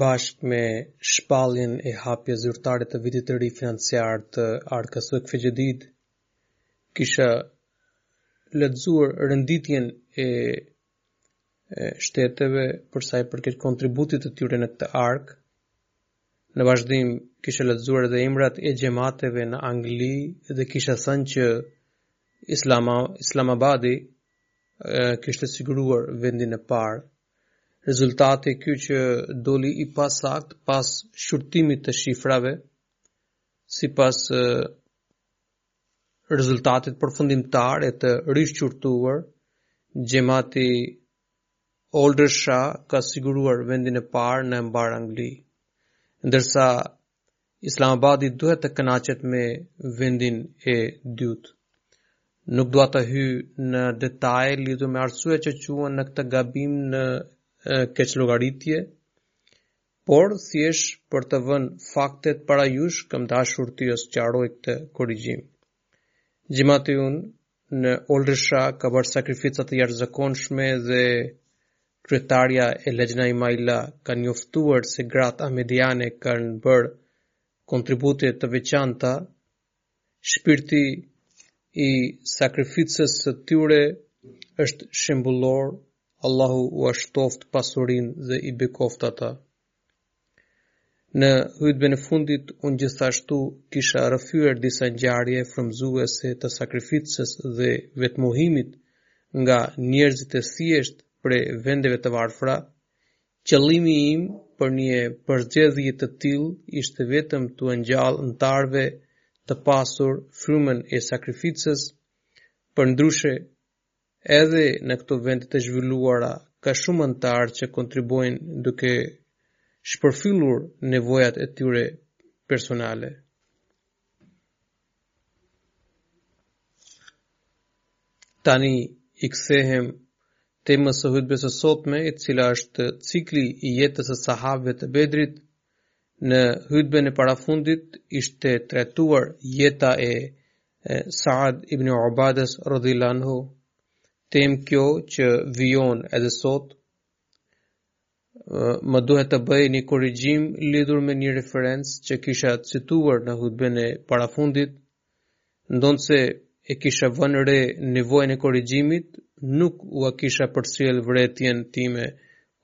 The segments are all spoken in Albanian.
bashkë me shpalljen e hapjes zyrtare të vitit të ri financiar të Arkës Uakfe Xhedid, kisha lexuar renditjen e shteteve për sa i përket kontributit të tyre në këtë ark. Në vazhdim kisha lexuar edhe emrat e xhamateve në Angli dhe kisha thënë që Islama, Islamabadi kishte siguruar vendin e parë Rezultati ky që doli i pasaktë pas shqyrtimit të shifrave, sipas rezultatit përfundimtar e të rishqyrtuar, xhemati Oldershot ka siguruar vendin e parë në mbarë Anglinë, ndërsa Islamabadi duhet të kënaqet me vendin e dytë. Nuk dua të hyj në detaje lidhur me arsyet që çuan në këtë gabim në keqllogaritje, por thjesht për të vënë faktet para jush kam dashur të sqaroj këtë korrigjim. Xhemati ynë në Oldershot ka bërë sakrifica të jashtëzakonshme dhe kryetarja e Lexhna Imaila ka njoftuar se gratë ahmediane kanë bërë kontribute të veçanta, shpirti i sakrificës së tyre është shembullor, Allahu ua shtoftë pasurinë dhe i bekoftë ata. Në hutben e fundit unë gjithashtu kisha rrëfyer disa ngjarje frymëzuese të sakrificës dhe vetëmohimit nga njerëzit e thjeshtë prej vendeve të varfra. Qëllimi im për një përzgjedhje të tillë ishte vetëm t'ua ngjall anëtarëve të pasur frymën e sakrificës, përndryshe Edhe në këto vende të zhvilluara ka shumë anëtarë që kontribuojnë duke shpërfillur nevojat e tyre personale. Tani i kthehem temës së hutbes së sotme, e cila është cikli i jetës së sahabëve të Bedrit. Në hutben e parafundit ishte trajtuar jeta e Saad ibn Ubadës radhiyallahu anhu temë kjo që vijon edhe sot më duhet të bëj një korrigjim lidhur me një referencë që kisha cituar në hutben e parafundit ndonëse e kisha vënë re nevojën e korrigjimit nuk ua kisha përcjellë vërejtjen time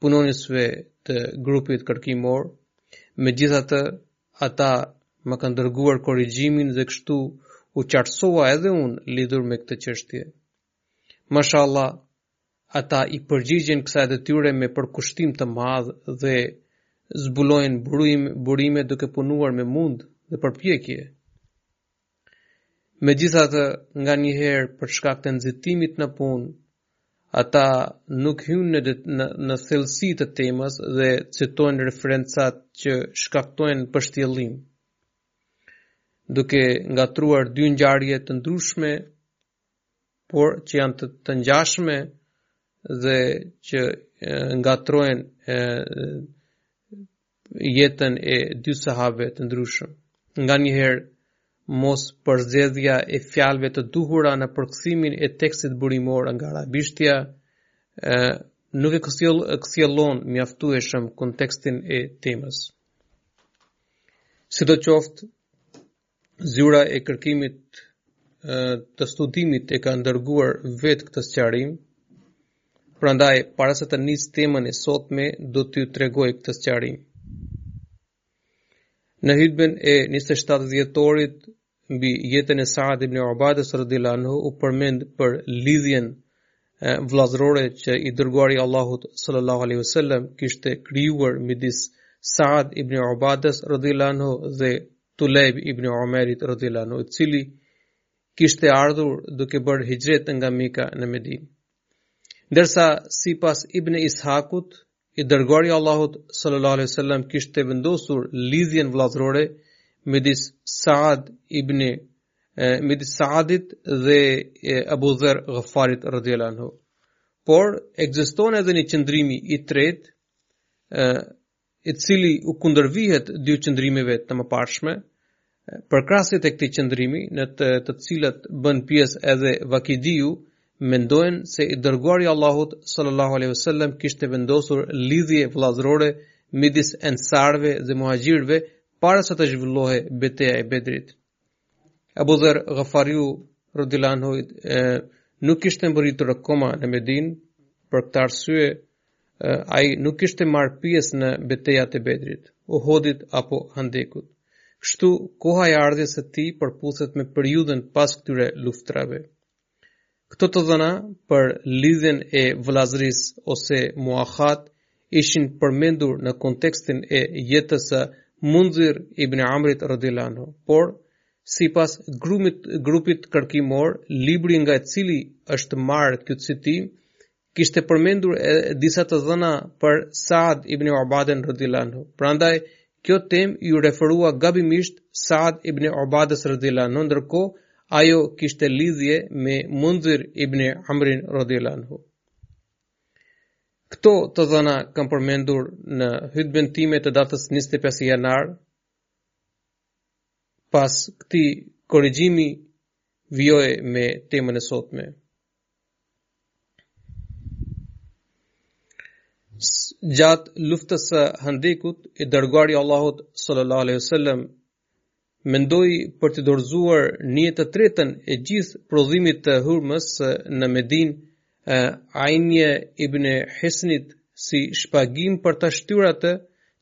punonjësve të grupit kërkimor megjithatë Ata më kanë dërguar korrigjimin dhe kështu u qartësova edhe unë lidhur me këtë çështje. Mashallah, ata i përgjigjen kësaj detyre me përkushtim të madh dhe zbulojnë burim, burime duke punuar me mund dhe përpjekje. Megjithatë nganjëherë për shkak të nxitimit në punë, ata nuk hyjnë në, në, në thellësi të temës dhe citojnë referencat që shkaktojnë pështjellim duke ngatërruar dy ngjarje të ndryshme por që janë të, të ngjashme dhe që ngatërrojnë jetën e dy sahabëve të ndryshëm. Nganjëherë mospërzgjedhja e fjalëve të duhura në përkthimin e tekstit burimor nga arabishtja e, nuk e kthjell kthjellon mjaftueshëm kontekstin e temës. Sidoqoftë, Zyra e kërkimit të studimit e kanë dërguar vetë këtë sqarim. Prandaj, para se të nis temën e sotme, do t'ju tregoj këtë sqarim. Në hutben e 27 dhjetorit mbi jetën e Sa'd ibn Ubadës radhiyallahu anhu u përmend për lidhjen vëllazërore që i dërguari i Allahut sallallahu alaihi wasallam kishte krijuar midis Sa'd ibn Ubadës radhiyallahu anhu dhe Tulejb ibn Umerit radhiyallahu anhu, i cili kishte ardhur duke bërë hixhret nga Meka në Medinë. Ndërsa, sipas ibn Ishakut, i dërguari i Allahut sallallahu alaihi wasallam kishte vendosur lidhjen vëllazërore midis Saad ibn midis Saadit dhe Abu Dherr Ghafarit radhiyallahu anhu. Por ekziston edhe një qëndrim i tretë i cili u kundërvihet dy qëndrimeve të mëparshme. Përkrahësit e këtij qëndrimi, në të, të cilët bën pjesë edhe Vakidiu, mendojnë se i dërguari i Allahut sallallahu alaihi wasallam kishte vendosur lidhje vëllazërore midis ensarëve dhe muhaxhirëve para se të zhvillohej beteja e Bedrit. Abu Dher Ghafariu radhiyallahu anhu nuk kishte mbërritur akoma në Medinë, për këtë arsye ai nuk kishte marrë pjesë në betejat e Bedrit, Uhudit apo Hendekut. Kështu, koha e ardhjes së tij përputhet me periudhën pas këtyre luftërave. Këto të dhëna për lidhjen e vëllazërisë ose muahat ishin përmendur në kontekstin e jetës së Mundhir ibn Amrit radhiyallahu anhu, por sipas grupit grupit kërkimor, libri nga i cili është marrë ky citim kishte përmendur edhe disa të dhëna për Saad ibn Ubaden radhiyallahu anhu. Prandaj kjo temë iu referua gabimisht Saad ibn Ubadës radhiyallahu anhu, ndërkohë ajo kishte lidhje me Mundhir ibn Amrin radhiyallahu anhu. Këto të dhëna kam përmendur në hutbën time të datës 25 janar. Pas këtij korrigjimi vijoj me temën e sotme. gjatë luftës së Handekut i dërguari i Allahut sallallahu alaihi wasallam mendoi për t'i dorëzuar një të tretën e gjithë prodhimit të hurmës në Medinë Ujejne ibn Hisnit si shpagim për ta shtyrë atë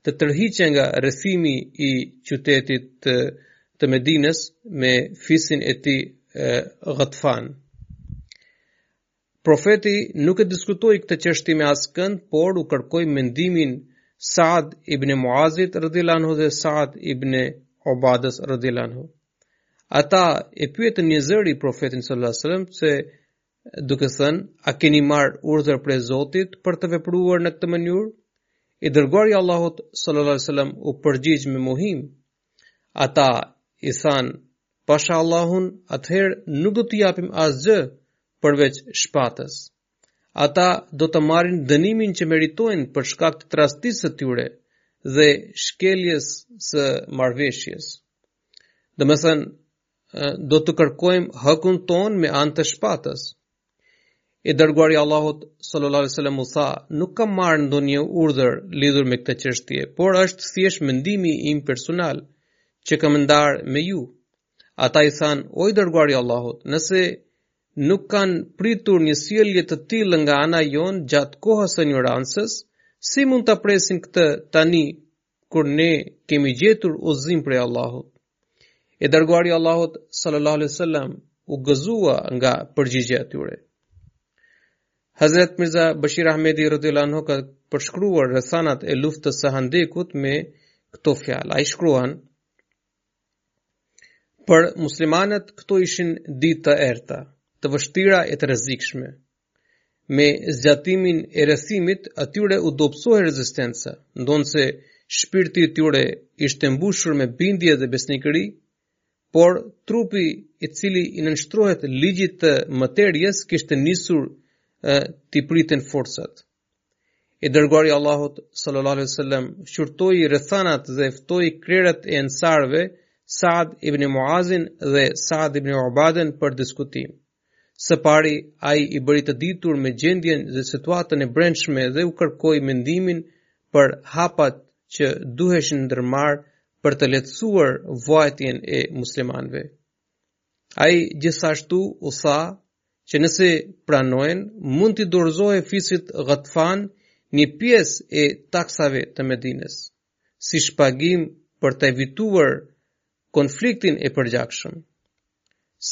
të tërhiqej nga rrethimi i qytetit të, të Medinës me fisin e tij Gatfan. Profeti nuk e diskutoi këtë çështje me askënd, por u kërkoi mendimin Saad ibn Muazit radhiyallahu anhu dhe Saad ibn Ubadës radhiyallahu anhu. Ata e pyetën njëzëri profetin sallallahu alajhi wasallam se duke thënë, a keni marrë urdhër prej Zotit për të vepruar në këtë mënyrë? I dërguari i Allahut sallallahu alaihi wasallam u përgjigj me mohim. Ata i thanë, pasha Allahun, atëherë nuk do t'u japim asgjë përveç shpatës. Ata do ta marrin dënimin që meritojnë për shkak të tradhtisë së tyre dhe shkeljes së marrëveshjes. Domethënë, do të kërkojmë hakun tonë me anë të shpatës. I dërguari i Allahut sallallahu alaihi wasallam u tha, nuk kam marrë ndonjë urdhër lidhur me këtë çështje, por është thjesht mendimi im personal që kam ndarë me ju. Ata i thanë, o i dërguar i Allahut, nëse nuk kanë pritur një sjellje të tillë nga ana jonë gjatë kohës së injorancës, si mund ta presin këtë tani kur ne kemi gjetur udhëzim prej Allahut. I dërguari i Allahut sallallahu alaihi wasallam u gëzua nga përgjigja e tyre. Hazret Mirza Bashir Ahmedi radhiyallahu anhu ka përshkruar rrethanat e luftës së Handekut me këto fjalë. Ai shkruan: Për muslimanët këto ishin ditë të errëta, të vështira e të rrezikshme. Me zgjatjen e rrethimit, atyre u dobësohej rezistenca, ndonëse shpirti i tyre ishte mbushur me bindje dhe besnikëri, por trupi i cili i nënshtrohet ligjit të materies kishte nisur t'i priteshin forcat. I dërguari i Allahut sallallahu alaihi wasallam shqyrtoi rrethanat dhe ftoi krerët e ensarëve Saad ibn Muazin dhe Saad ibn Ubaden për diskutim. Së pari, ai i bëri të ditur me gjendjen dhe situatën e brendshme dhe u kërkoi mendimin për hapat që duheshin ndërmarrë për të lehtësuar vuajtjen e muslimanëve. Ai gjithashtu u tha që nëse pranojnë, mund t'i dorëzohej fisit Ghatfan një pjesë e taksave të Medinës. si shpagim për të evituar konfliktin e përgjakshëm.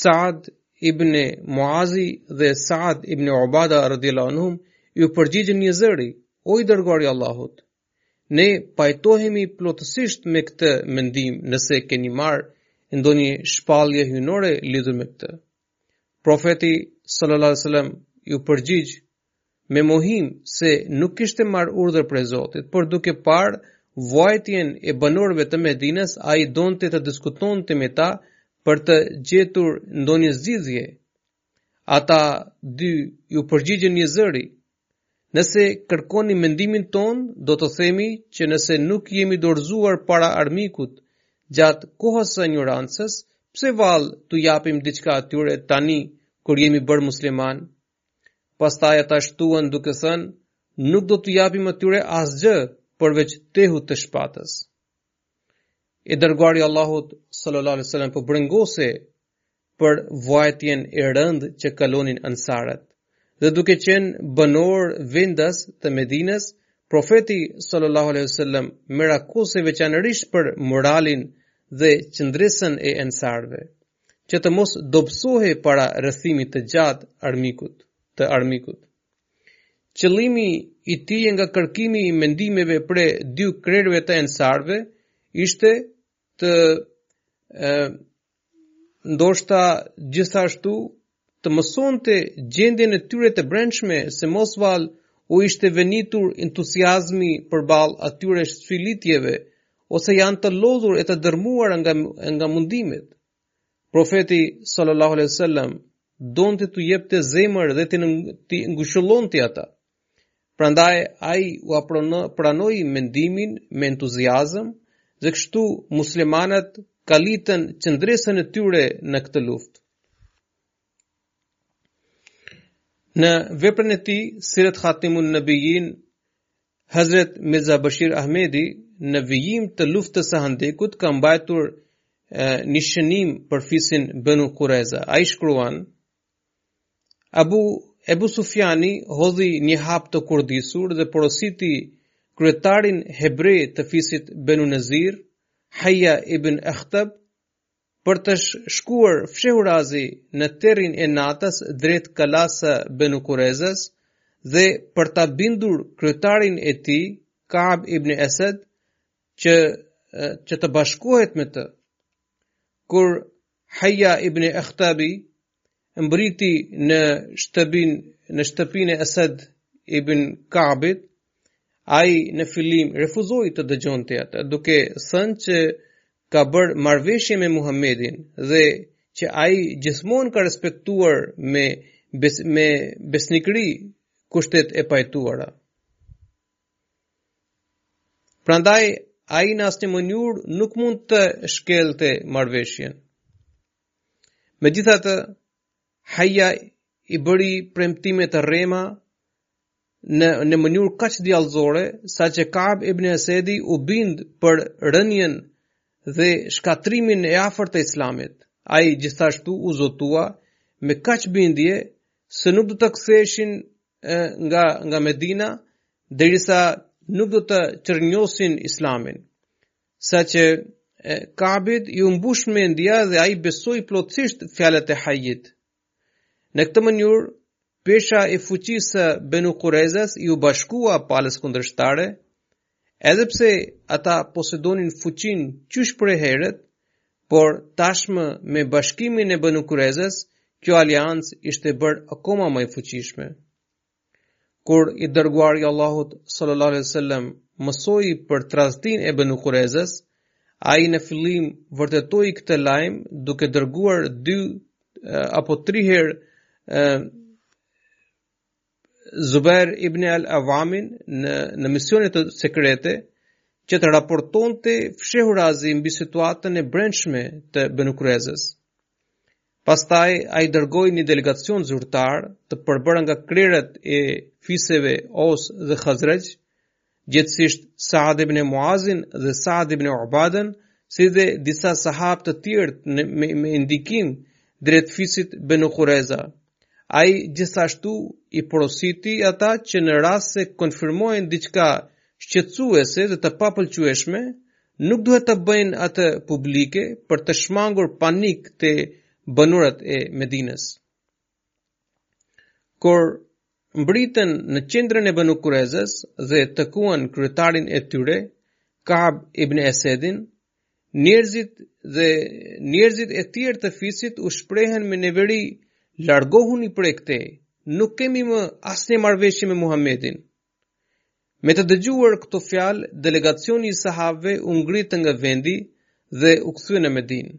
Saad ibn Muazi dhe Saad ibn Ubada radhiyallahu anhum iu përgjigjën njëzëri, o i dërguari i Allahut. Ne pajtohemi plotësisht me këtë mendim nëse keni marrë ndonjë shpallje hyjnore lidhur me këtë. Profeti sallallahu alajhi wasallam iu përgjigj me mohim se nuk kishte marrë urdhër prej Zotit, por duke parë vuajtjen e banorëve të Medinës, ai donte të diskutonte me ta për të gjetur ndonjë zgjidhje. Ata dy iu përgjigjën njëzëri. Nëse kërkoni mendimin tonë, do të themi që nëse nuk jemi dorëzuar para armikut gjatë kohës së injorancës, pse vallë t'u japim diçka atyre tani kur jemi bërë muslimanë? Pastaj ata shtuan duke thënë, nuk do t'u japim atyre asgjë përveç tehut të shpatës. I dërguari i Allahut sallallahu alaihi wasallam po brengosej për vuajtjen e rëndë që kalonin ansarët. Dhe duke qenë banorë vendas të Medinës, profeti sallallahu alaihi wasallam merakosej veçanërisht për moralin dhe qëndresën e ansarëve. që të mos dobësohej para rrethimit të gjatë armikut, të armikut. Qëllimi i tij nga kërkimi i mendimeve prej dy krerëve të ensarëve ishte të e, ndoshta gjithashtu të mësonte gjendjen e tyre të brendshme se mos vallë u ishte venitur entuziazmi përballë atyre sfilitjeve ose janë të lodhur e të dërrmuar nga nga mundimet. Profeti sallallahu alejhi ve sellem donte t'u jepte zemër dhe t'i ngushëllonte ata. Prandaj ai ua pranoi mendimin me entuziazëm dhe kështu muslimanët kalitën qëndresën e tyre në këtë luftë. Në veprën e tij, Sirat Khatimun Nebijin, Hazret Mirza Bashir Ahmedi, në vijim të luftës së Handekut, ka mbajtur një shënim për fisin Benu Kureza. Ai shkruan, Abu Ebu Sufjani hodhi një hap të kurdisur dhe porositi kryetarin hebre të fisit Benu Nezir, Haja ibn Ehtab, për të shkuar fshehurazi në terrin e natës drejt kalasë Benu Kurezës dhe për ta bindur kryetarin e tij, Ka'b ibn Esed, që që të bashkohet me të. Kur Haja ibn Ahtabi mbërriti në shtëpi në shtëpinë e Asad ibn Ka'bit, ai në fillim refuzoi të dëgjonte atë, duke thënë që ka bërë marrëveshje me Muhamedin dhe që ai gjithmonë ka respektuar me bes, me besnikëri kushtet e pajtuara. Prandaj, ai në asnjë mënyrë nuk mund të shkelte marrëveshjen. Megjithatë, Haja i bëri premtime të rreme në, në mënyrë kaq djallëzore, saqë Kab ibn Esedi u bind për rënien dhe shkatërrimin e afërt të islamit. Ai gjithashtu u zotua me kaq bindje se nuk do të ktheheshin nga nga Medina derisa nuk do të çrrënjosnin islamin saqë Kabit iu mbush mendja dhe ai besoi plotësisht fjalët e Hajit në këtë mënyrë pesha e fuqisë së Benu Kurezës iu bashkua palës kundërshtare Edhe pse ata posedonin fuqinë qysh prej herët, por tashmë me bashkimin e Benu Kurezës, kjo aliancë ishte bërë akoma më e fuqishme. Kur i dërguari i Allahut sallallahu alaihi wasallam mësoi për tradhtinë e Benu Kurezës, ai në fillim vërtetoi këtë lajm duke dërguar dy apo tri herë Zubair ibn al-Avamin në në misione sekrete që të raportonte fshehurazi mbi situatën e brendshme të Benu Kurezës. Pastaj ai dërgoi një delegacion zyrtar të përbërë nga krerët e fiseve Aus dhe Hazrexh gjegjësisht Saad ibn Muazin dhe Saad ibn Ubaden, si dhe disa sahabë të tjerë me, me, me ndikim drejt fisit Benu Kureza. Ai gjithashtu i porositi ata që në rast se konfirmojnë diçka shqetësuese dhe të papëlqyeshme, nuk duhet të bëjnë atë publike për të shmangur panik te banorët e Medinës. Kur mbërritën në qendrën e Banu Kurezës dhe takuan kryetarin e tyre, Ka'b ibn Esedin dhe njerëzit e tjerë të fisit u shprehën me neveri, largohuni prej këtej, nuk kemi më asnjë marrëveshje me Muhamedin. Me të dëgjuar këto fjalë, delegacioni i sahabëve u ngrit nga vendi dhe u kthye në Medinë.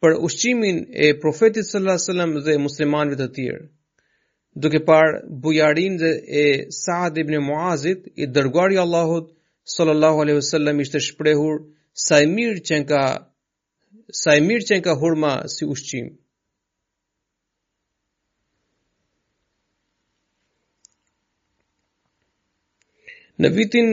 për ushqimin e profetit sallallahu alajhi wasallam dhe muslimanëve të tjerë. Duke parë bujarinë e Saad ibn Muazit, i dërguari i Allahut sallallahu alajhi wasallam ishte shprehur sa e mirë qenka, sa e mirë qenka hurma si ushqim. Në vitin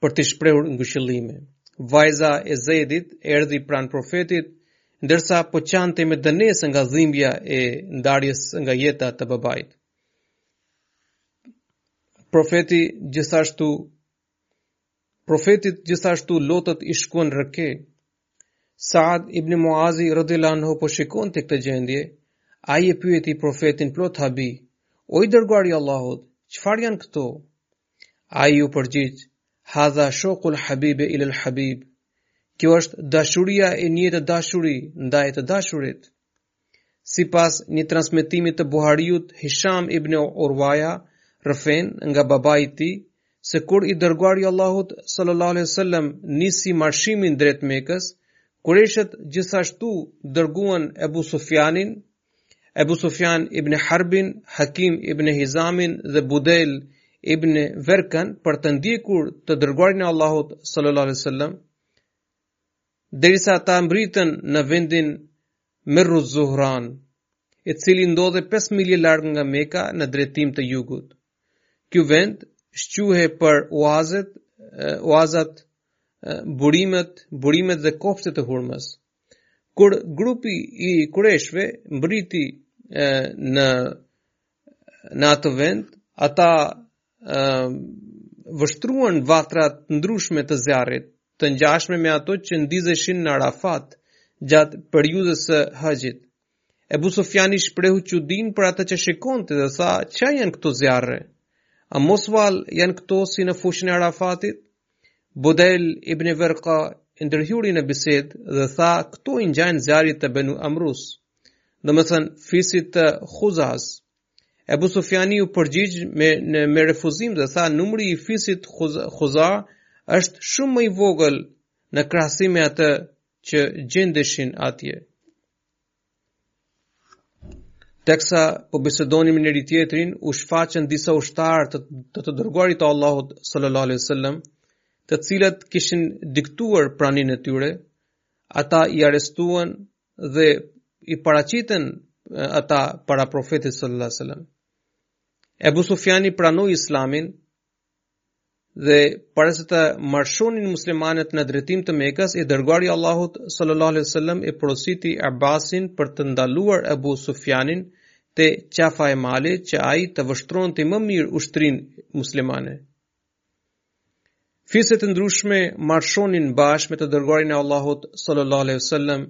për të shprehur ngushëllime. Vajza e Zeidit erdhi pranë profetit, ndërsa po qante me dënesë nga dhimbja e ndarjes nga jeta të babait. Profeti gjithashtu Profetit gjithashtu lotët i shkuan rrëke. Saad ibn Muazi radhiyallahu anhu po shikonte këtë gjendje, ai e pyeti profetin plot habi: "O i dërguari i Allahut, çfarë janë këto?" Ai iu përgjigj, Hadha sheukul habibi ilel habib. Kjo është dashuria e një të dashuri ndaj të dashurit. Sipas një transmetimi të Buhariut, Hisham ibn Urwaja rrëfen nga babai i tij, se kur i dërguari i Allahut sallallahu alaihi wasallam nisi marshimin drejt Mekës, kurejshët gjithashtu dërguan Ebu Sufjanin Ebu Sufjan ibn Harbin, Hakim ibn Hizamin dhe Budel ibn Verkan për të ndjekur të dërguarin e Allahut sallallahu alaihi wasallam derisa ata mbërritën në vendin Merru Zuhran, i cili ndodhej 5 milje larg nga Meka në drejtim të jugut. Ky vend shquhej për oazet, oazat, burimet, burimet dhe kopshtet e hurmës. Kur grupi i kurejshëve mbërriti në, në atë vend, ata vështruan vatra të ndryshme të zjarrit, të ngjashme me ato që ndizeshin në Arafat gjatë periudhës së Haxhit. Ebu Sufjani shprehu çudinë për atë që shikonte dhe tha, "Ç'a janë këto zjarre? A mos vallë janë këto si në fushën e Arafatit?" Budel ibn Verka ndërhyri në bisedë dhe tha, "Këto i ngjajnë zjarrit të Banu Amrus, domethënë fisit të Khuzas." Ebu Sufjani u përgjigj me në, me refuzim dhe tha, "Numri i fisit Khuza'a është shumë më i vogël në krahasim me atë që gjendeshin atje." Teksa po bisedonin me njëri-tjetrin, u shfaqën disa ushtarë të të, të dërguarit të Allahut sallallahu alaihi wasallam, të cilët kishin diktuar praninë e tyre. Ata i arrestuan dhe i paraqitën ata para profetit sallallahu alaihi wasallam. Ebu Sufjani pranoi islamin Dhe para se të marshonin muslimanët në drejtim të Mekës, i dërguari i Allahut sallallahu alaihi wasallam e porositi Abbasin për të ndaluar Abu Sufjanin te qafa e malit që ai të vështronte më mirë ushtrinë muslimane. Fiset e ndryshme marshonin bashkë me të dërguarin e Allahut sallallahu alaihi wasallam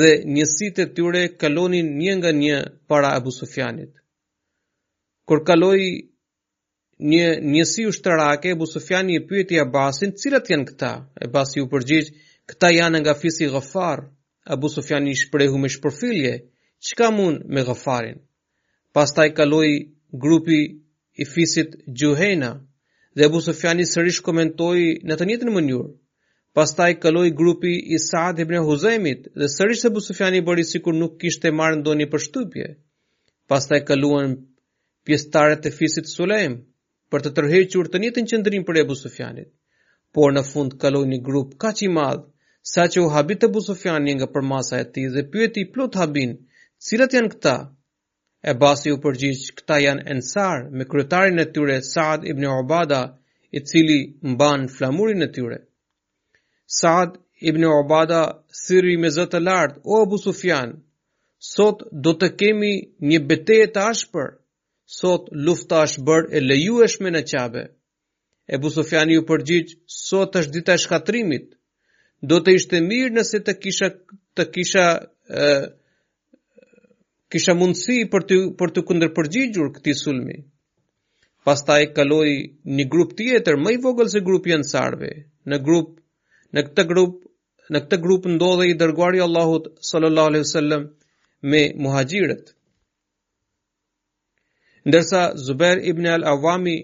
dhe njësitë e tyre kalonin një nga një para Abu Sufjanit. Kur kaloi Një njësi ushtarake, Ebu Sufjani e pyeti Abasin, cilat janë këta? Abasi iu përgjigj, këta janë nga fisi Gëfar. Ebu Sufjani u shpreh me shpërfillje, çka mund me Gëfarin? Pastaj kaloi grupi i fisit Xhuhejna dhe Ebu Sufjani sërish komentoi në të njëjtën mënyrë. Pastaj kaloi grupi i Saad ibn Huzemit dhe sërish Ebu Sufjani bëri sikur nuk kishte marrë ndonjë përshtypje. Pastaj kaluan pjesëtarët e fisit Sulejm për të tërhequr të njëjtin qëndrim për Ebu Sufjanit, por në fund kaloi një grup kaq i madh saqë u habit Ebu Sufjani nga përmasa e tij dhe pyeti plot habi, cilat janë këta? Abasi u përgjigj, këta janë ensar me kryetarin e tyre Saad ibn Obada, i cili mban flamurin e tyre. Saad ibn Obada thirri me zë të lartë, o Abu Sufjan, sot do të kemi një betejë të ashpër. Sot lufta është bërë e lejueshme në Qabe. Ebu Sufjani iu përgjigj, sot është dita e shkatërrimit. Do të ishte mirë nëse të kisha të kisha e, kisha mundësi për të për t'iu kundërpërgjigjur këtij sulmi. Pastaj kaloi një grup tjetër më i vogël se grupi i Ansarëve. Në grup, në këtë grup, në këtë grup ndodhej i dërguari i Allahut sallallahu alaihi wasallam me muhaxhirët. Ndërsa Zubair ibn al-Awami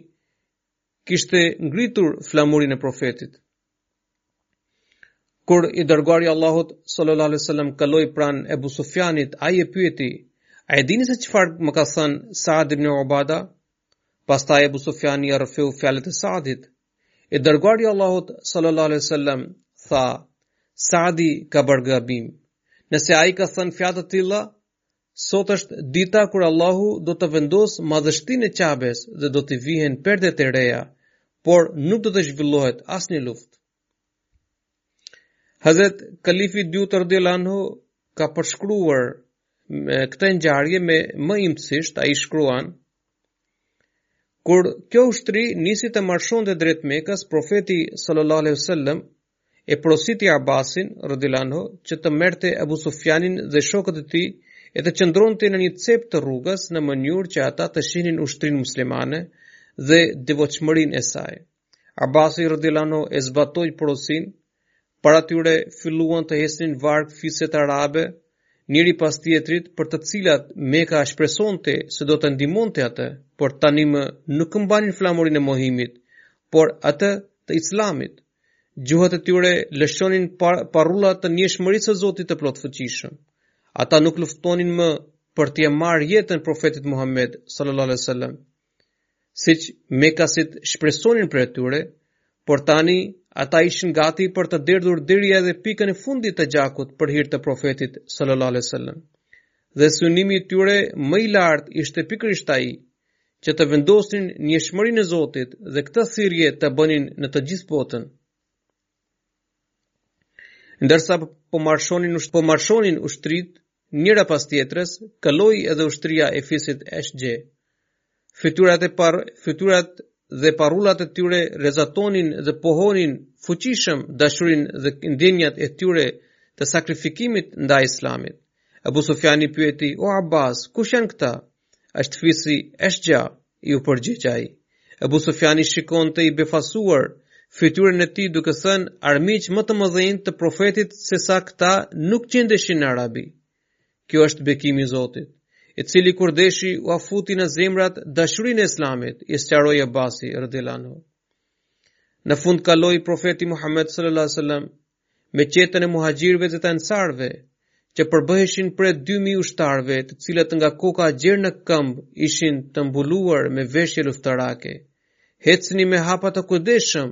kishte ngritur flamurin e profetit. Kur i dërguari i Allahut sallallahu alaihi wasallam kaloi pranë Ebu Sufjanit, ai e pyeti: "A e dini se çfarë më ka thënë Saad ibn Ubada?" Pastaj Ebu Sufjani ia rrëfeu fjalët e Saadit. I dërguari i Allahut sallallahu alaihi wasallam tha: "Saadi ka bërë gabim. Nëse ai ka thënë fjalë të tilla, Sot është dita kur Allahu do të vendosë madhështinë e Qabes dhe do t'i vihen perdet e reja, por nuk do të zhvillohet asnjë luftë. Hazret Kalifi i dytë radhiyallahu anhu ka përshkruar me këtë ngjarje me më imtësisht, ai shkruan Kur kjo ushtri nisi të marshonte drejt Mekës, profeti sallallahu alaihi wasallam e porositi Abbasin, radhiyallahu anhu, që të merrte Abu Sufjanin dhe shokët e tij e të qëndronte në një cep të rrugës në mënyrë që ata të shihnin ushtrinë muslimane dhe devotshmërinë e saj. Abasi radhiyallahu anhu e zbatoi porosinë, para tyre filluan të hecnin varg fiset arabe, njëri pas tjetrit për të cilat Meka shpresonte se do ta ndihmonte atë, por tani më nuk mbanin flamurin e mohimit, por atë të Islamit. Gjuhët e tyre lëshonin parulla të njëshmërisë së Zotit të plotfuqishëm. Ata nuk luftonin më për t'ia marrë jetën profetit Muhammed sallallahu alaihi wasallam. Siç mekasit shpresonin prej tyre, por tani ata ishin gati për të derdhur deri edhe pikën e fundit të gjakut për hir të profetit sallallahu alaihi wasallam. Dhe synimi i tyre më i lartë ishte pikërisht ai, që të vendosnin njëshmërinë e Zotit dhe këtë thirrje të bënin në të gjithë botën. Ndërsa po marshonin usht po marshonin ushtritë njëra pas tjetrës, kaloi edhe ushtria e fisit Eshxha. Fytyrat e par fytyrat dhe parullat e tyre rrezatonin dhe pohonin fuqishëm dashurinë dhe ndjenjat e tyre të sakrifikimit ndaj Islamit. Abu Sufjani pyeti, o Abbas, kush janë këta? Është fisi Eshxha, iu përgjigj ai. Abu Sufjani shikonte i befasuar fytyrën e tij duke thënë armiq më të mëdhenj të profetit sesa këta nuk gjendeshin në Arabi. Kjo është bekimi i Zotit, i cili kur deshi ua futi në zemrat dashurinë e Islamit, i sqaroi Abasi radhiyallahu anhu. Në fund kaloi profeti Muhammed sallallahu alaihi wasallam me çetën e muhaxhirëve dhe të ensarëve, që përbëheshin prej dy mijë ushtarëve, të cilët nga koka gjer në këmbë ishin të mbuluar me veshje luftarake. Hecni me hapa të kujdesshëm,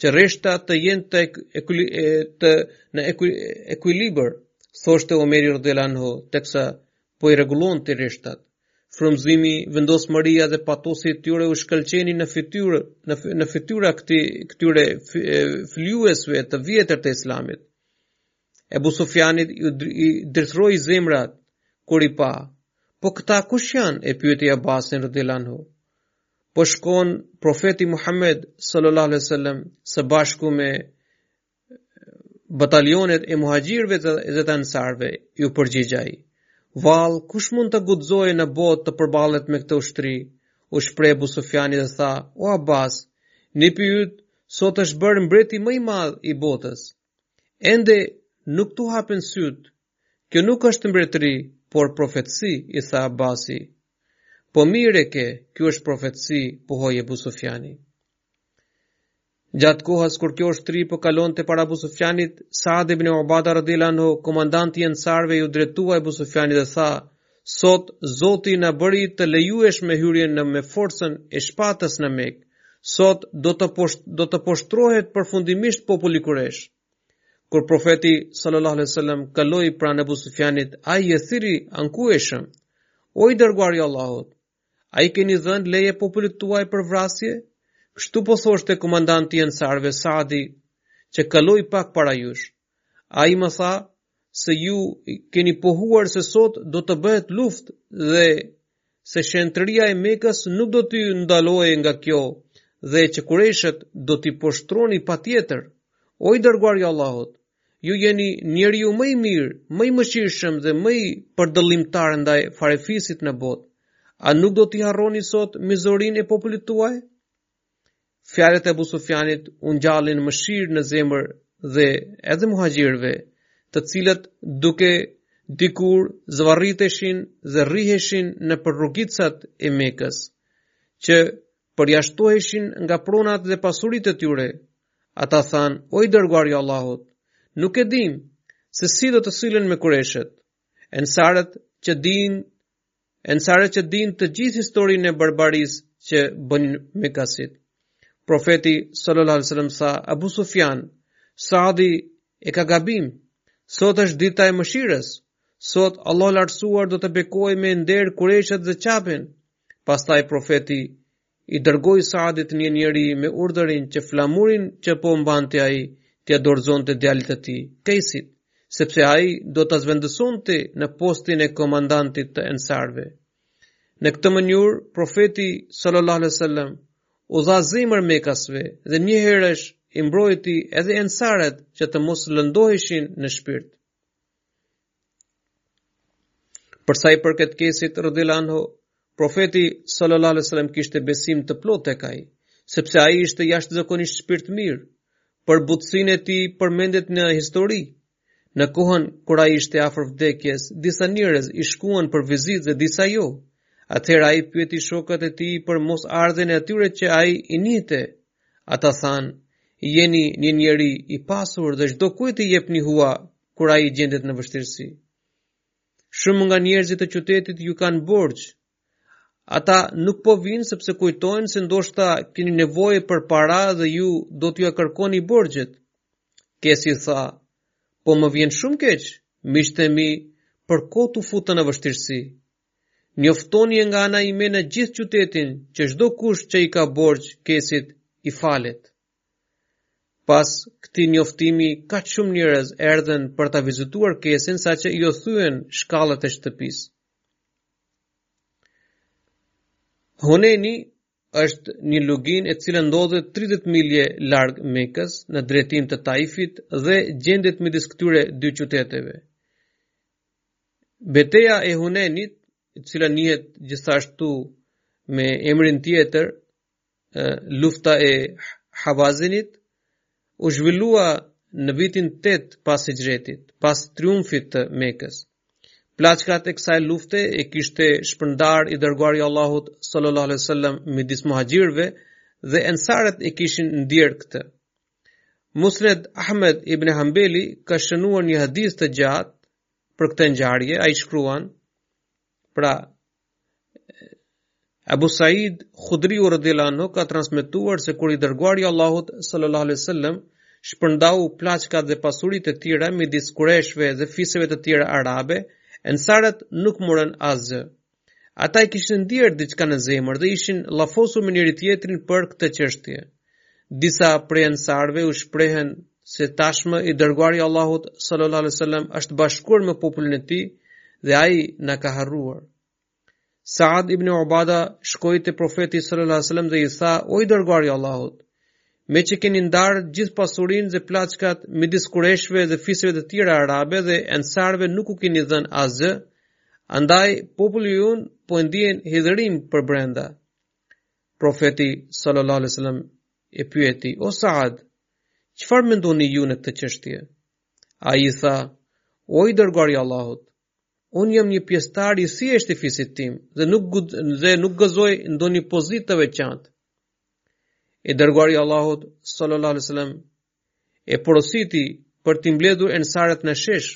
që rreshta të jenë të, ekuli, të në ekuli, ekuilibër, thoshte Omeri radhiyallahu anhu, teksa po i rregullonte rreshtat. Frymëzimi, vendosmëria dhe patosi i tyre u shkëlqenin në fytyrë, në, në fytyra këti, këtyre flijuesve të vjetër të islamit. Ebu Sufjanit i drithëroi zemrat, kur i pa, po këta kush janë, e pyeti Abbasin radhiyallahu anhu. Po shkon profeti Muhammed, sallallahu alaihi wasallam, së bashku me batalionet e muhaxhirëve dhe të ensarëve, iu përgjigj ai. Vallë, kush mund të guxojë në botë të përballet me këtë ushtri? U shpreh Abu Sufjani dhe tha: "O Abbas, nipi yt sot është bërë mbreti më i madh i botës. Ende nuk t'u hapën sytë, Kjo nuk është mbretëri, por profetësi, i tha Abasi. Po mirë e ke, kjo është profetësi, pohoi Ebu Sufjani. Gjatë kohës kur kjo ushtri po kalonte para Ebu Sufjanit, Saad ibn Obada radijallahu anhu, komandanti i ensarëve, iu drejtua Ebu Sufjanit dhe tha, sot Zoti na bëri të lejueshme hyrjen me forcën e shpatës në Mekë, sot do të, posht, do të poshtrohet përfundimisht populli kurejsh. Kur profeti sallallahu alaihi wasallam kaloi pranë Abu Sufjanit, ai e thirri ankueshëm: "O i dërguari i Allahut, a i keni dhënë leje popullit tuaj për vrasje?" Kështu po thoshte komandanti i Ensarëve Saadi, që kaloi pak para jush. Ai më tha se ju keni pohuar se sot do të bëhet luftë dhe se shenjtëria e Mekës nuk do t'ju ndalojë nga kjo dhe që kurejshët do t'i poshtroni patjetër. O i dërguari i Allahut, ju jeni njeriu më i mirë, më i mëshirshëm dhe më i përdëllimtar ndaj farefisit në botë. A nuk do t'i harroni sot mizorinë e popullit tuaj? Fjalët e Abu Sufjanit u ngjallën mëshirë në zemër dhe edhe muhaxhirëve, të cilët duke dikur zvarriteshin dhe rriheshin nëpër rrugicat e Mekës, që përjashtoheshin nga pronat dhe pasuritë e tyre. Ata thanë, o i dërguari i Allahut, nuk e dimë se si do të sillen me kurejshët ensarët që dinë Ensarët që dinë të gjithë historinë e barbarisë që bënin mekasit. Profeti sallallahu alajhi wasallam tha Abu Sufjan, Saadi e ka gabim. Sot është dita e mëshirës. Sot Allahu i Lartësuar do të bekojë me nder kurejshët dhe Qaben. Pastaj profeti i dërgoi Saadit një njeri me urdhrin që flamurin që po mbante ai t'ia dorëzonte djalit të tij, Kejsit, sepse ai do ta zëvendësonte në postin e komandantit të ensarëve. Në këtë mënyrë, profeti sallallahu alaihi wasallam u dha zemër mekasve dhe njëherësh i mbrojti edhe ensarët që të mos lëndoheshin në shpirt. Për sa i përket Kejsit radhiyallahu anhu, profeti sallallahu alaihi wasallam kishte besim të plotë tek ai, sepse ai ishte jashtëzakonisht shpirtmirë. Për butësinë e tij përmendet në histori. Në kohën kur ai ishte afër vdekjes, disa njerëz i shkuan për vizitë dhe disa jo. Atëherë ai pyeti shokët e tij për mosardhjen e atyre që ai i njihte Ata thanë, jeni një njeri i pasur dhe çdo kujt i jepni hua kur ai gjendet në vështirësi. Shumë nga njerëzit e qytetit ju kanë borxh. Ata nuk po vijnë sepse kujtojnë se ndoshta keni nevojë për para dhe ju do t'ua kërkoni borxhet. Kesi tha, po më vjen shumë keq, miqtë e mi për borxhet u futën në vështirësi. Njoftoni nga ana ime në gjithë qytetin që çdo kush që i ka borxh kesit i falet. Pas këtij njoftimi kaq shumë njerëz erdhën për ta vizituar kesin saqë iu thyen shkallët e shtëpisë. Huneni është një luginë e cila ndodhet 30 milje larg Mekës në drejtim të Taifit dhe gjendet midis këtyre dy qyteteve. Beteja e Hunenit, e cila njihet gjithashtu me emrin tjetër, lufta e Havazinit, u zhvillua në vitin 8 pas Hixhretit, pas triumfit të Mekës. Plaçkat e kësaj lufte i kishte shpërndarë i dërguari i Allahut sallallahu alaihi wasallam midis muhaxhirëve dhe ensarët e kishin ndier këtë. Musned Ahmed ibn Hanbeli ka shënuar një hadith të gjatë për këtë ngjarje, ai shkruan pra Abu Said Khudri radhiyallahu anhu ka transmetuar se kur i dërguari i Allahut sallallahu alaihi wasallam shpërndau plaçkat dhe pasuritë e tjera midis kureshve dhe fiseve të tjera arabe, ensarët nuk morën asgjë. Ata e kishin ndier diçka në zemër dhe ishin llafosur me njëri-tjetrin për këtë çështje. Disa prej ensarëve u shprehën se tashmë i dërguari i Allahut sallallahu alaihi wasallam është bashkuar me popullin e tij dhe ai na ka harruar. Saad ibn Ubada shkoi te profeti sallallahu alaihi wasallam dhe i tha: "O i dërguari i Allahut, meqë keni ndarë gjithë pasurinë dhe plaçkat midis kureshve dhe fiseve të tjera arabe dhe ensarëve nuk u keni dhënë asgjë, Andaj, populli ynë po ndien hidhërim përbrenda. Profeti sallallahu alaihi wasallam e pyeti: "O Saad, çfarë mendoni ju në këtë çështje?" Ai i tha: "O i dërguari i Allahut, unë jam një pjesëtar i thjeshtë i fisit tim dhe nuk dhe nuk gëzoj ndonjë pozitë të veçantë." I dërguari i Allahut sallallahu alaihi wasallam e porositi për t'i mbledhur ensarët në shesh.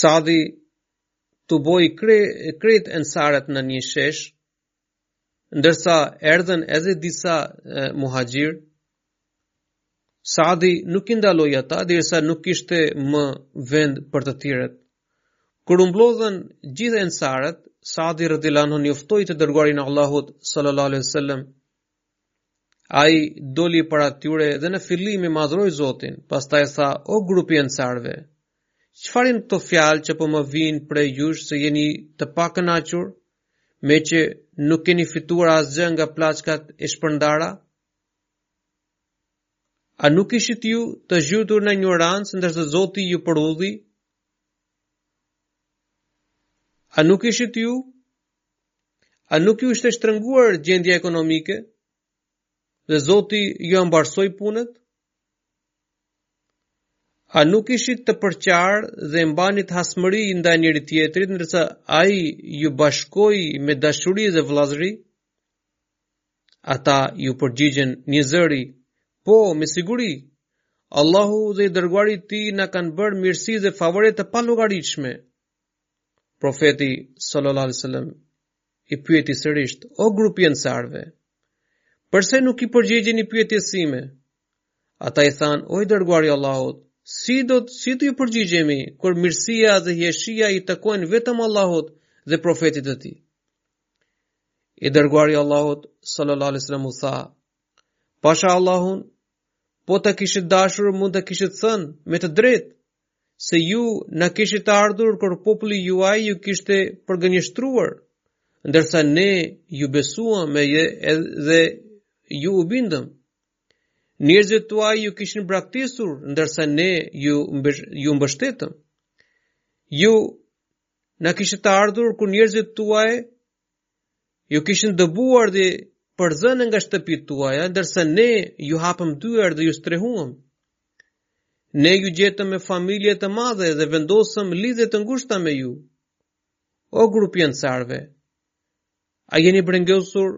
Sadi tuboi kre, krejt ensarët në një shesh, ndërsa erdhën edhe disa e, muhaxhirë, Sadi nuk i ndaloi ata, derisa nuk kishte më vend për të tjerët. Kur u mblodhën gjithë ensarët, Sadi radiallahu anhu njoftoi të dërguarin e Allahut sallallahu alaihi sallam, Ai doli para tyre dhe në fillim i madhëroi Zotin, pastaj tha: "O grup i ensarëve, çfarë janë këto fjalë që po më vijnë prej jush se jeni të pakënaqur, meqë nuk keni fituar asgjë nga plaçkat e shpërndara? A nuk ishit ju të zhytur në injorancë ndërsa Zoti ju përudhi? A nuk ishit ju A nuk ju ishte shtrënguar gjendja ekonomike dhe Zoti jua mbarësoi punët? A nuk ishit të përçarë dhe mbanit hasmëri ndaj njëri-tjetrit ndërsa ai ju bashkoi me dashuri dhe vëllazëri? Ata iu përgjigjën njëzëri, po, me siguri, Allahu dhe i dërguari i tij na kanë bërë mirësi dhe favore të pallogaritshme. Profeti sallallahu alaihi wasallam i pyeti sërish, "O grup i ensarëve, përse nuk i përgjigjeni pyetjes sime?" Ata i thanë, "O i dërguar i Allahut, si do të si të ju përgjigjemi kur mirësia dhe hijeshia i takojnë vetëm Allahut dhe profetit të tij?" I dërguari i Allahut sallallahu alaihi wasallam u tha, "Pasha Allahun, po të kishit dashur mund të kishit thënë me të drejtë, se ju na kishit ardhur kur populli juaj ju kishte përgënjeshtruar, ndërsa ne ju besuam edhe ju u bindëm. Njerëzit tuaj ju kishin braktisur, ndërsa ne ju, ju mbështetëm. Ju na kishit ardhur kur njerëzit tuaj Ju kishin dëbuar dhe përzënë nga shtëpitë tuaja, ndërsa ne ju hapëm dyert dhe ju strehuam. Ne ju gjetëm me familje të madhe dhe vendosëm lidhje të ngushta me ju. O grup i ensarëve, a jeni brengosur,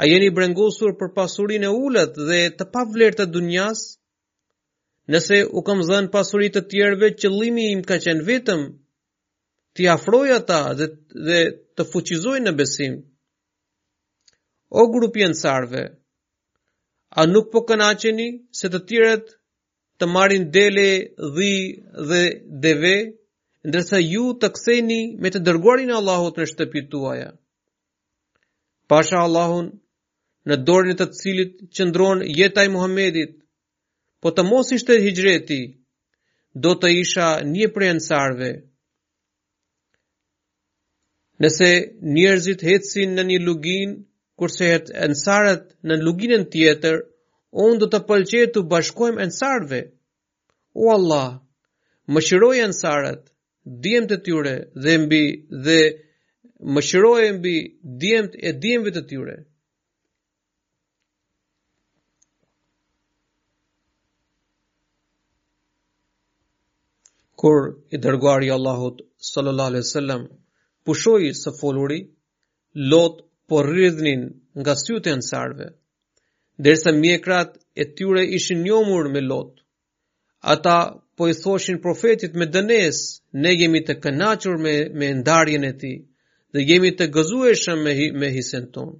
a jeni brengosur për pasurinë e ulët dhe të pavlerë të dunjasë? Nëse u kam dhënë pasuri të tjerëve, qëllimi im ka qenë vetëm t'i afroj ata dhe, dhe t'i fuqizoj në besim. O grup i ensarëve, a nuk po kënaqeni se të tjerët të marrin dele, dhi dhe deve, ndërsa ju të ktheni me të dërguarin e Allahut në shtëpitë tuaja. Pasha Allahun, në dorën e të cilit qëndron jeta e Muhamedit, Po të mos ishte hijreti, do të isha një prej ensarëve. Nëse njerëzit hecin në një luginë, kurse het ensarët në luginën tjetër, unë do të pëlqej t'u bashkohem ensarëve. O Allah, mëshiroji ensarët, djemtë e tyre dhe mbi dhe mëshiro mbi djemtë e djemve të tyre. Kur i dërguari i Allahut sallallahu alaihi wasallam pushoi së foluri, lot po rridhnin nga sytë e ensarëve, ndërsa mjekrat e tyre ishin njomur me lot. Ata po i thoshin profetit me dënesë, ne jemi të kënaqur me, me ndarjen e tij, dhe jemi të gëzueshëm me, me hisen tonë.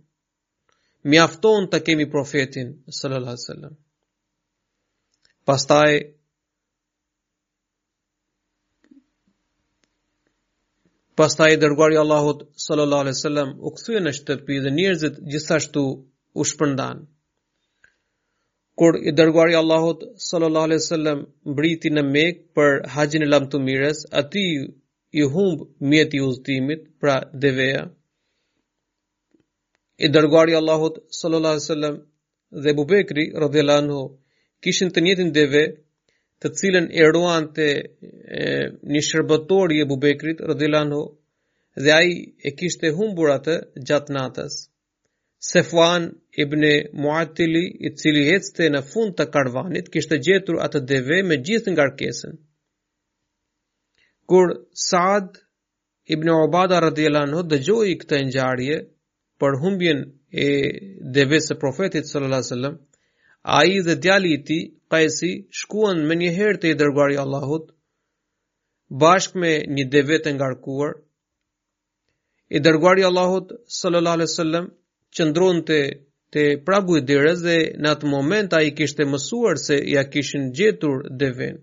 mjafton ta kemi profetin sallallahu alaihi wasallam. Pastaj Pastaj i dërguari i Allahut sallallahu alaihi wasallam u kthye në shtëpi dhe njerëzit gjithashtu u shpërndanë. Kur i dërguari i Allahut sallallahu alaihi wasallam mbriti në Mekë për haxhin e lamtumirës, aty i humb mjeti i udhëtimit, pra deveja, I dërguari i Allahut sallallahu alaihi wasallam dhe Abu Bekri radhiyallahu anhu kishin të njëjtën deve, të cilën e ruante një shërbëtor i Abu Bekrit radhiyallahu anhu dhe ai e kishte humbur atë gjatë natës. Sefwan ibn Muatili, i cili ecte në fund të karvanit, kishte gjetur atë deve me gjithë ngarkesën. Kur Saad Ibn Ubada radhiyallahu anhu dëgjoi këtë ngjarje për humbjen e devesë së profetit sallallahu alaihi wasallam, ai dhe djali i tij, Qaisi, shkuan menjëherë te i dërguari i Allahut bashkë me një deve të ngarkuar. I dërguari i Allahut sallallahu alaihi wasallam qëndronte te pragu i derës dhe në atë moment ai kishte mësuar se ia kishin gjetur devenë.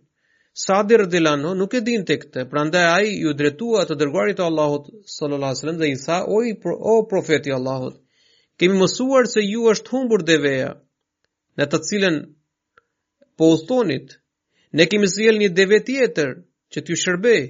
Sadi radhiyallahu anhu nuk e dinte këtë, prandaj ai iu drejtua të dërguarit të Allahut sallallahu alaihi wasallam dhe i tha o, i, o profet i Allahut, kemi mësuar se ju është humbur deveja në të cilën po udhëtonit, ne kemi sjellë një deve tjetër që t'ju shërbejë,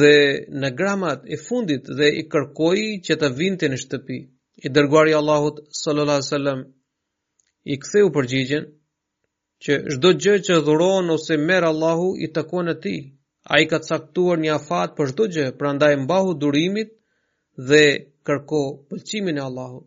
dhe në grahmat e fundit dhe i kërkoi që të vinte në shtëpi. I dërguari i Allahut sallallahu alaihi wasallam i ktheu përgjigjen që çdo gjë që dhuron ose merr Allahu i takon atij. Ai ka caktuar një afat për çdo gjë, prandaj mbahu durimit dhe kërko pëlqimin e Allahut.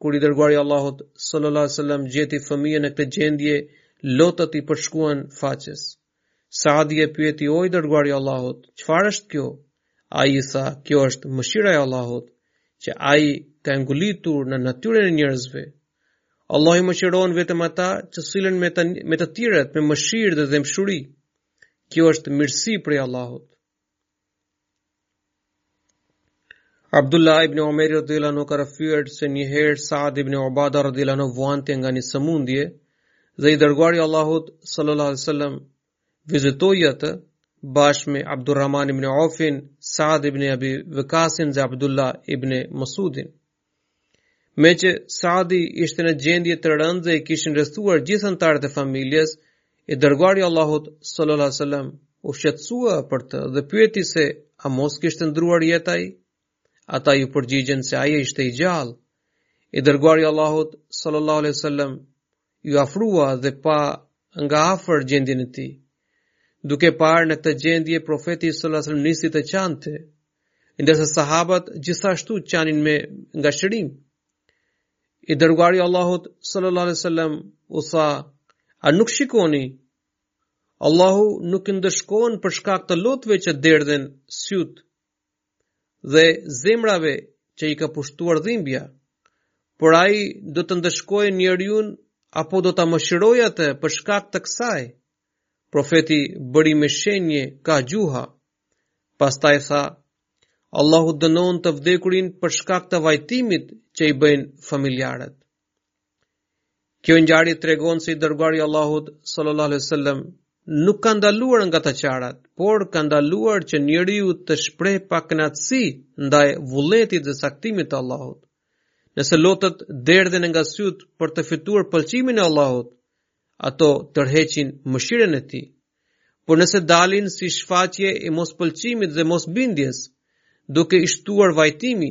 Kur i dërguari i Allahut sallallahu alaihi wasallam gjeti fëmijën në këtë gjendje, lotët i përshkuan faqet. Saadi e pyeti o i dërguari i Allahut, çfarë është kjo? Ai i tha, kjo është mëshira e Allahut, që ai e ka ngulitur në natyrën e njerëzve. Allahu i mëshiron vetëm ata që sillen me të me të tjerët me mëshirë dhe dhembshuri. Kjo është mirësi prej Allahut. Abdullah ibn Omer radhiyallahu anhu ka rrëfyer se një herë Sa'd ibn Ubada radhiyallahu anhu vuante nga një sëmundje dhe i dërguari i Allahut sallallahu alaihi wasallam e vizitoi atë bashkë me Abdurrahman ibn Aufin, Sa'd ibn Abi Waqasin dhe Abdullah ibn Mas'udin. Meqë Saadi ishte në gjendje të rëndë dhe e kishin rrethuar gjithë anëtarët e familjes, i dërguari i Allahut sallallahu alaihi wasallam u shqetësua për të dhe pyeti se a mos kishte ndruar jetë ai. Ata iu përgjigjën se ai ishte i gjallë. I dërguari i Allahut sallallahu alaihi wasallam iu afrua dhe pa nga afër gjendjen e tij. Duke parë në këtë gjendje profeti sallallahu alajhi wasallam nisi të qante, ndërsa sahabët gjithashtu qanin me ngashërim. I dërguari i Allahut sallallahu alajhi wasallam u tha: "A nuk shikoni? Allahu nuk i ndëshkon për shkak të lotëve që derdhin sytë dhe zemrave që i ka pushtuar dhimbja, por ai do ta ndëshkojë njeriun apo do ta mëshirojë atë për shkak të kësaj. Profeti bëri me shenjë ka gjuha. Pastaj tha, Allahu dënon të vdekurin për shkak të vajtimit që i bëjnë familjarët. Kjo ngjarje tregon se i dërguari i Allahut sallallahu alaihi wasallam nuk ka ndaluar nga të qarat, por ka ndaluar që njeriu të shprehë pakënaqësi ndaj vullnetit dhe caktimit të Allahut. Nëse lotët derdhen nga sytë për të fituar pëlqimin e Allahut, ato tërheqin mëshirën e tij. Por nëse dalin si shfaqje e mospëlqimit dhe mosbindjes, duke i shtuar vajtimi,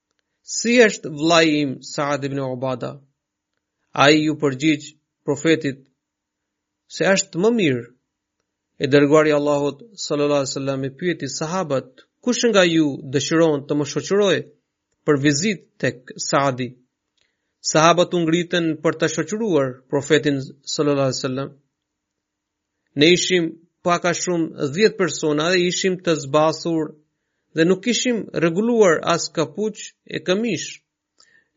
Si është vëllai im Saad ibn Ubada? Ai iu përgjigj profetit se është më mirë. I dërguari i Allahut sallallahu alaihi wasallam i pyeti sahabët, kush nga ju dëshiron të më shoqërojë për vizitë tek Saadi? Sahabët u ngritën për ta shoqëruar profetin sallallahu alaihi wasallam. Ne ishim pak a shumë 10 persona dhe ishim të zbathur dhe nuk kishim rregulluar as kapuç e këmishë.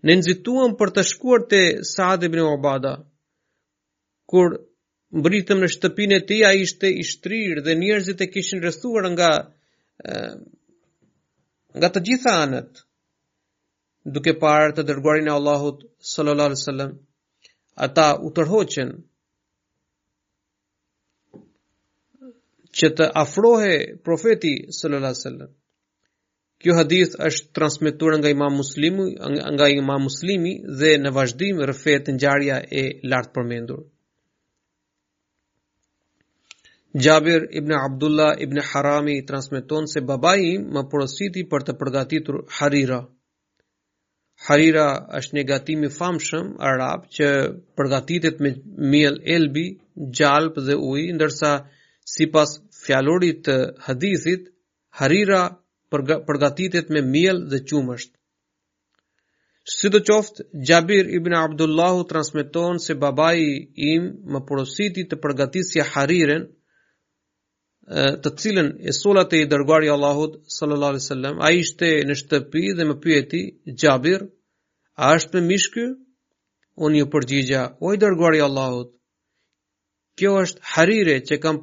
Ne nxituam për të shkuar te Saad ibn Ubada. Kur mbritëm në shtëpinë e tij, ai ishte i shtrirë dhe njerëzit e kishin rrethuar nga nga të gjitha anët. duke parë të dërguarin e Allahut sallallahu alaihi wasallam ata u tërhoqën që të afrohej profeti sallallahu alaihi wasallam Kjo hadith është transmetuar nga Imam Muslimi dhe në vazhdim rrëfehet ngjarja e lartpërmendur. Xhabir ibn Abdullah ibn Harami transmeton se babai im më porositi për të përgatitur harira. Harira është një gatim i famshëm arab që përgatitet me miell elbi, gjalp dhe ujë, ndërsa sipas fjalorit të hadithit, harira përgatitet me miell dhe qumësht. Sidoqoftë, Xhabir ibn Abdullahu transmeton se babai im më porositi të përgatisja hariren, të cilën e solla te i dërguari i Allahut sallallahu alaihi wasallam, ai ishte në shtëpi dhe më pyeti Xhabir, a është mish ky? Unë iu përgjigja, o i dërguari i Allahut, kjo është harire që kam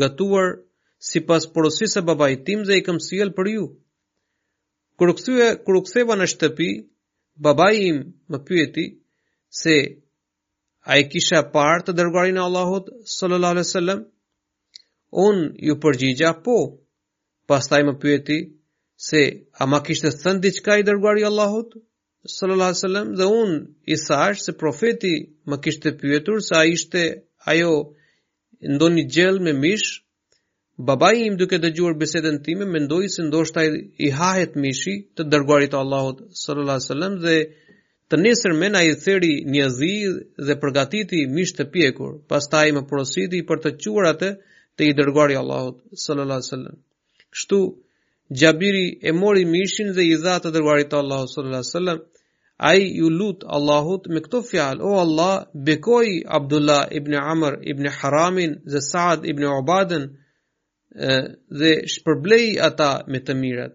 gatuar sipas porosisë së babait tim dhe i kam sjellë për ju. Kur u ktheva në shtëpi, babai im më pyeti se a e kisha parë të dërguarin e Allahut sallallahu alaihi wasallam? Unë iu përgjigja po. Pastaj më pyeti se a më kishte thënë diçka i dërguari i Allahut sallallahu alaihi wasallam dhe unë i thashë se profeti më kishte pyetur se a ishte ajo ndonjë gjellë me mish babai im duke dëgjuar bisedën time mendoi se ndoshta i hahet mishi të dërguarit të Allahut sallallahu alaihi wasallam dhe të nesërmen ai theri një dhi dhe përgatiti mish të pjekur pastaj më porositi për të çuar atë te i dërguari i Allahut sallallahu alaihi wasallam Kështu, Xhabiri e mori mishin dhe i dha të dërguarit të Allahut sallallahu alaihi wasallam. Ai iu lut Allahut me këto fjalë: O Allah, bekoji Abdullah ibn Amr ibn Haramin dhe Saad ibn Ubadën dhe shpërbleji ata me të mirat.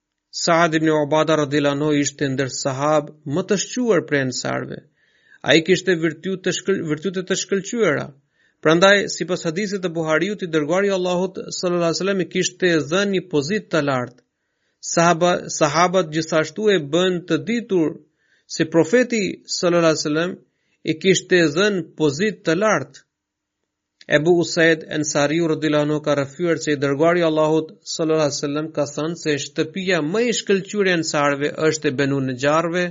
Saad ibn Ubada radhiyallahu anhu ishte ndër sahabët më të shquar prej ensarëve. Ai kishte virtyte të shkëlqyera. Prandaj, sipas hadithit të Buhariut, i dërguari i Allahut sallallahu alaihi wasallam i kishte dhënë një pozitë të lartë. Sahabat gjithashtu e bënë të ditur se profeti sallallahu alaihi wasallam i kishte dhënë pozitë të lartë. Ebu Usaid Ensariu radhiyallahu anhu ka rrëfyer se i dërguari i Allahut sallallahu alaihi wasallam ka thënë se shtëpia më e shkëlqyer e ensarëve është e Benu Nexharëve,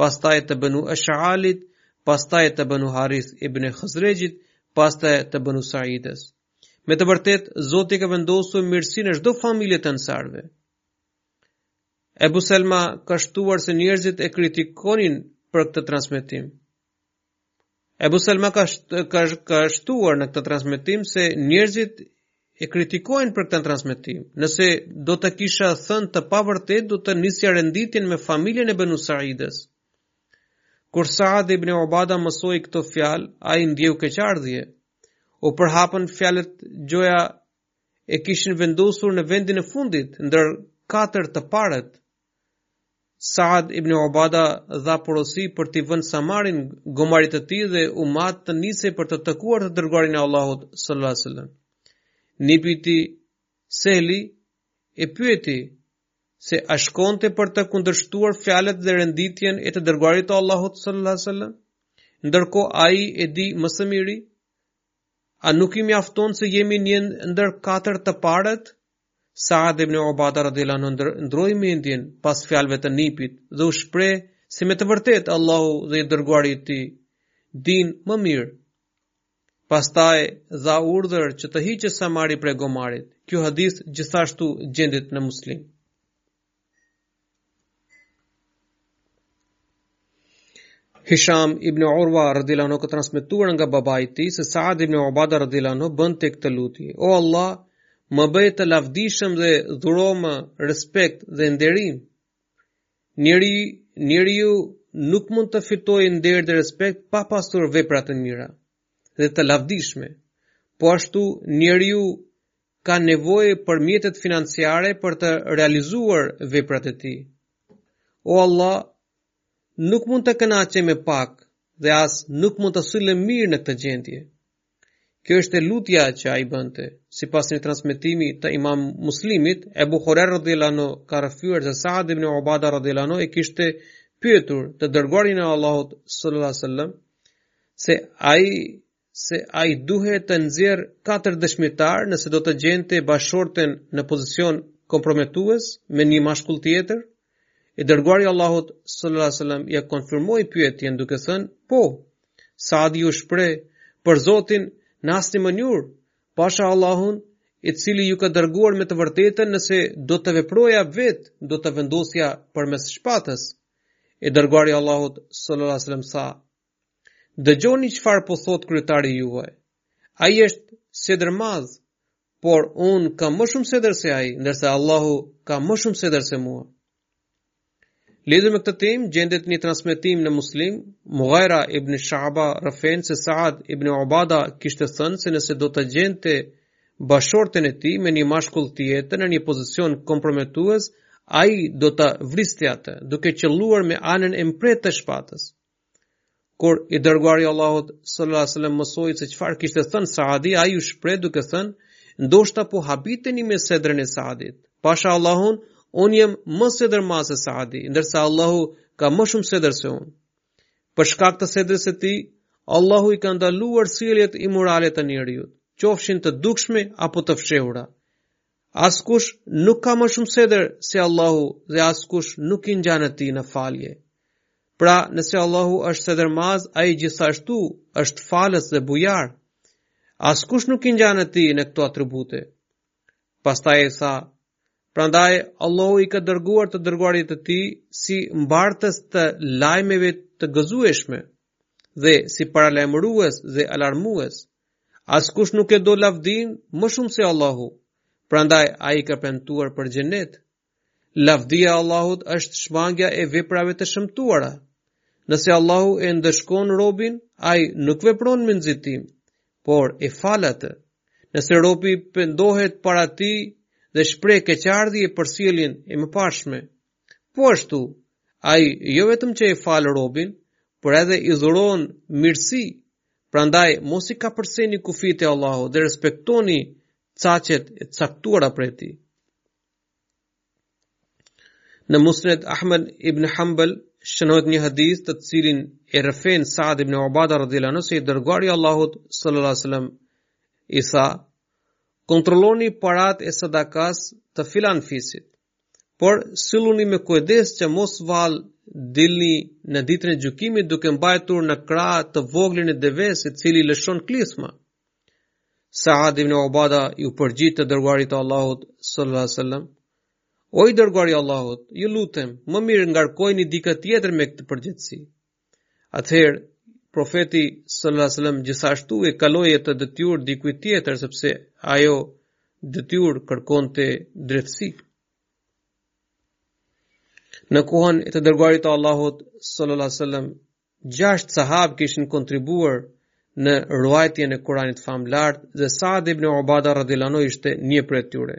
pastaj të Benu Eshhalit, pastaj të Benu Harith ibn Hazrexhit, pastaj të Benu Saidës. Me të vërtetë, Zoti e ka vendosur mirësinë në çdo familje të ensarëve. Ebu Selma ka shtuar se njerëzit e kritikonin për këtë transmetim. Ebu Selma ka, ka, ka shtuar në këtë transmetim se njerëzit e kritikojnë për këtë transmetim. Nëse do të kisha thënë të pavërtetë, do të nisja renditjen me familjen e Benu Saidës. Kur Saad ibn Ubada mësoi këto fjalë, ai ndjeu keqardhje. U përhapën fjalët gjoja e kishin vendosur në vendin e fundit ndër katër të parët. Saad ibn Ubada dha porosi për t'i vënë samarin gomarit të tij dhe u mat të nisej për të takuar të dërguarin e Allahut sallallahu alaihi wasallam. Nipi i tij Sehli e pyeti se a shkonte për të kundërshtuar fjalët dhe renditjen e të dërguarit të Allahut sallallahu alaihi wasallam. Ndërkohë ai e di më së miri a nuk i mjafton se jemi një ndër katër të parët? Saad ibn Ubada radhiyallahu anhu ndërroi mendjen pas fjalëve të nipit dhe u shpreh se me të vërtetë Allahu dhe i dërguari i tij dinë më mirë. Pastaj dha urdhër që të hiqet samari prej gomarit. Ky hadith gjithashtu gjendet në Muslim. Hisham ibn Urwa radhiyallahu anhu ka transmetuar nga babai i tij se Saad ibn Ubada radhiyallahu anhu bënte këtë lutje: O Allah, më bëj të lavdishëm dhe dhuromë respekt dhe nderim. Njeriu nuk mund të fitojë nder dhe respekt pa pasur veprat e mira dhe të lavdishme. Po ashtu, njeriu kanë nevojë për mjetet financiare për të realizuar veprat e tij. O Allah, nuk mund të kënaqem me pak dhe as nuk mund të sillem mirë në këtë gjendje. Kjo është lutja që ai bënte. Sipas një transmetimi të Imam Muslimit, Ebu Hurejra radhiyallahu anhu ka rrëfyer se Saad ibn Ubada radhiyallahu anhu e kishte pyetur të dërguarin e Allahut sallallahu alaihi wasallam se ai se ai duhej të nxjerrë katër dëshmitarë nëse do të gjente bashkëshorten në pozicion komprometues me një mashkull tjetër, i dërguari i Allahut sallallahu alaihi wasallam ia konfirmoi pyetjen duke thënë, "Po." Saadi u shpreh, "Për Zotin, në asnjë mënyrë, pasha Allahun i cili ju ka dërguar me të vërtetën nëse do të veproja vetë, do të vendosja përmes shpatës. I dërguari i Allahut sallallahu alaihi wasallam tha, Dëgjoni çfarë po thotë kryetari juaj. Ai është sedërmadh, por unë kam më shumë sedër se ai, ndërsa Allahu ka më shumë sedër se mua. Lidhur me këtë temë gjendet një transmetim në Muslim, Mughaira ibn Shaba rrëfen se Saad ibn Ubada kishte thënë se nëse do ta gjente bashkëshorten e tij me një mashkull tjetër në një pozicion komprometues, ai do ta vriste atë, duke qëlluar me anën e mprehtë të shpatës. Kur i dërguari i Allahut sallallahu alaihi wasallam mësoi se çfarë kishte thënë Saadi, ai u shpreh duke thënë, ndoshta po habiteni me sedrën e Saadit. Pasha Allahun, unë jam më sedërmadh se Saadi, ndërsa Allahu ka më shumë sedër se unë. Për shkak të sedrës së tij, Allahu i ka ndaluar sjelljet imorale të njeriu, qofshin të dukshme apo të fshehura. Askush nuk ka më shumë sedër se Allahu dhe askush nuk i ngjan atij në falje. Pra, nëse Allahu është sedërmadh, ai gjithashtu është falës dhe bujar. Askush nuk i ngjan atij në këto atribute. Pastaj ai tha, prandaj Allahu i ka dërguar të dërguarit e tij si mbartës të lajmeve të gëzueshme dhe si paralajmërues dhe alarmues. Askush nuk e do lavdinë më shumë se Allahu, prandaj ai ka premtuar për xhenet. Lavdia e Allahut është shmangja e veprave të shëmtuara. Nëse Allahu e ndëshkon robin, ai nuk vepron me nxitim, por e fal atë. Nëse robi pendohet para tij dhe shpreh keqardhje për sjelljen e mëparshme, po ashtu ai jo vetëm që e fal robin, por edhe i dhuron mirësi Prandaj, mos i kapërceni kufijtë e Allahut dhe respektoni caqet e caktuara prej tij. Në Musned Ahmed ibn Hanbal shënohet një hadith të cilin e rrëfen Saad ibn Ubada radhiyallahu anhu se i dërguari i Allahut sallallahu alaihi wasallam i tha kontrolloni paratë e sadakasë të filan fisit por silluni me kujdes që mos vallë dilni në ditën e gjykimit duke mbajtur në krah të voglin e devesë i cili lëshon klithma. Saad ibn Ubada iu përgjigj të dërguarit të Allahut sallallahu alaihi wasallam. O i dërguari i Allahut, ju lutem, më mirë ngarkojeni dikë tjetër me këtë përgjegjësi. Atëherë, profeti sallallahu alajhi wasallam gjithashtu ia kaloi atë detyrë dikujt tjetër sepse ajo detyrë kërkonte drejtësi. Në kohën e të dërguarit të Allahut sallallahu alajhi wasallam, gjashtë sahabë kishin kontribuar në ruajtjen e Kuranit famëlartë dhe Saad ibn Ubada radhiyallahu anhu ishte një prej tyre.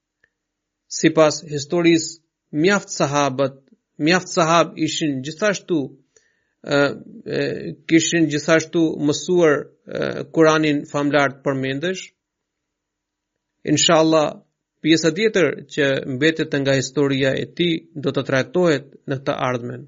Sipas historisë, mjaft sahabët, mjaft sahab ishin gjithashtu kishin gjithashtu mësuar Kur'anin famëlartë përmendësh. Inshallah, pjesa tjetër që mbetet nga historia e tij do të trajtohet në të ardhmen.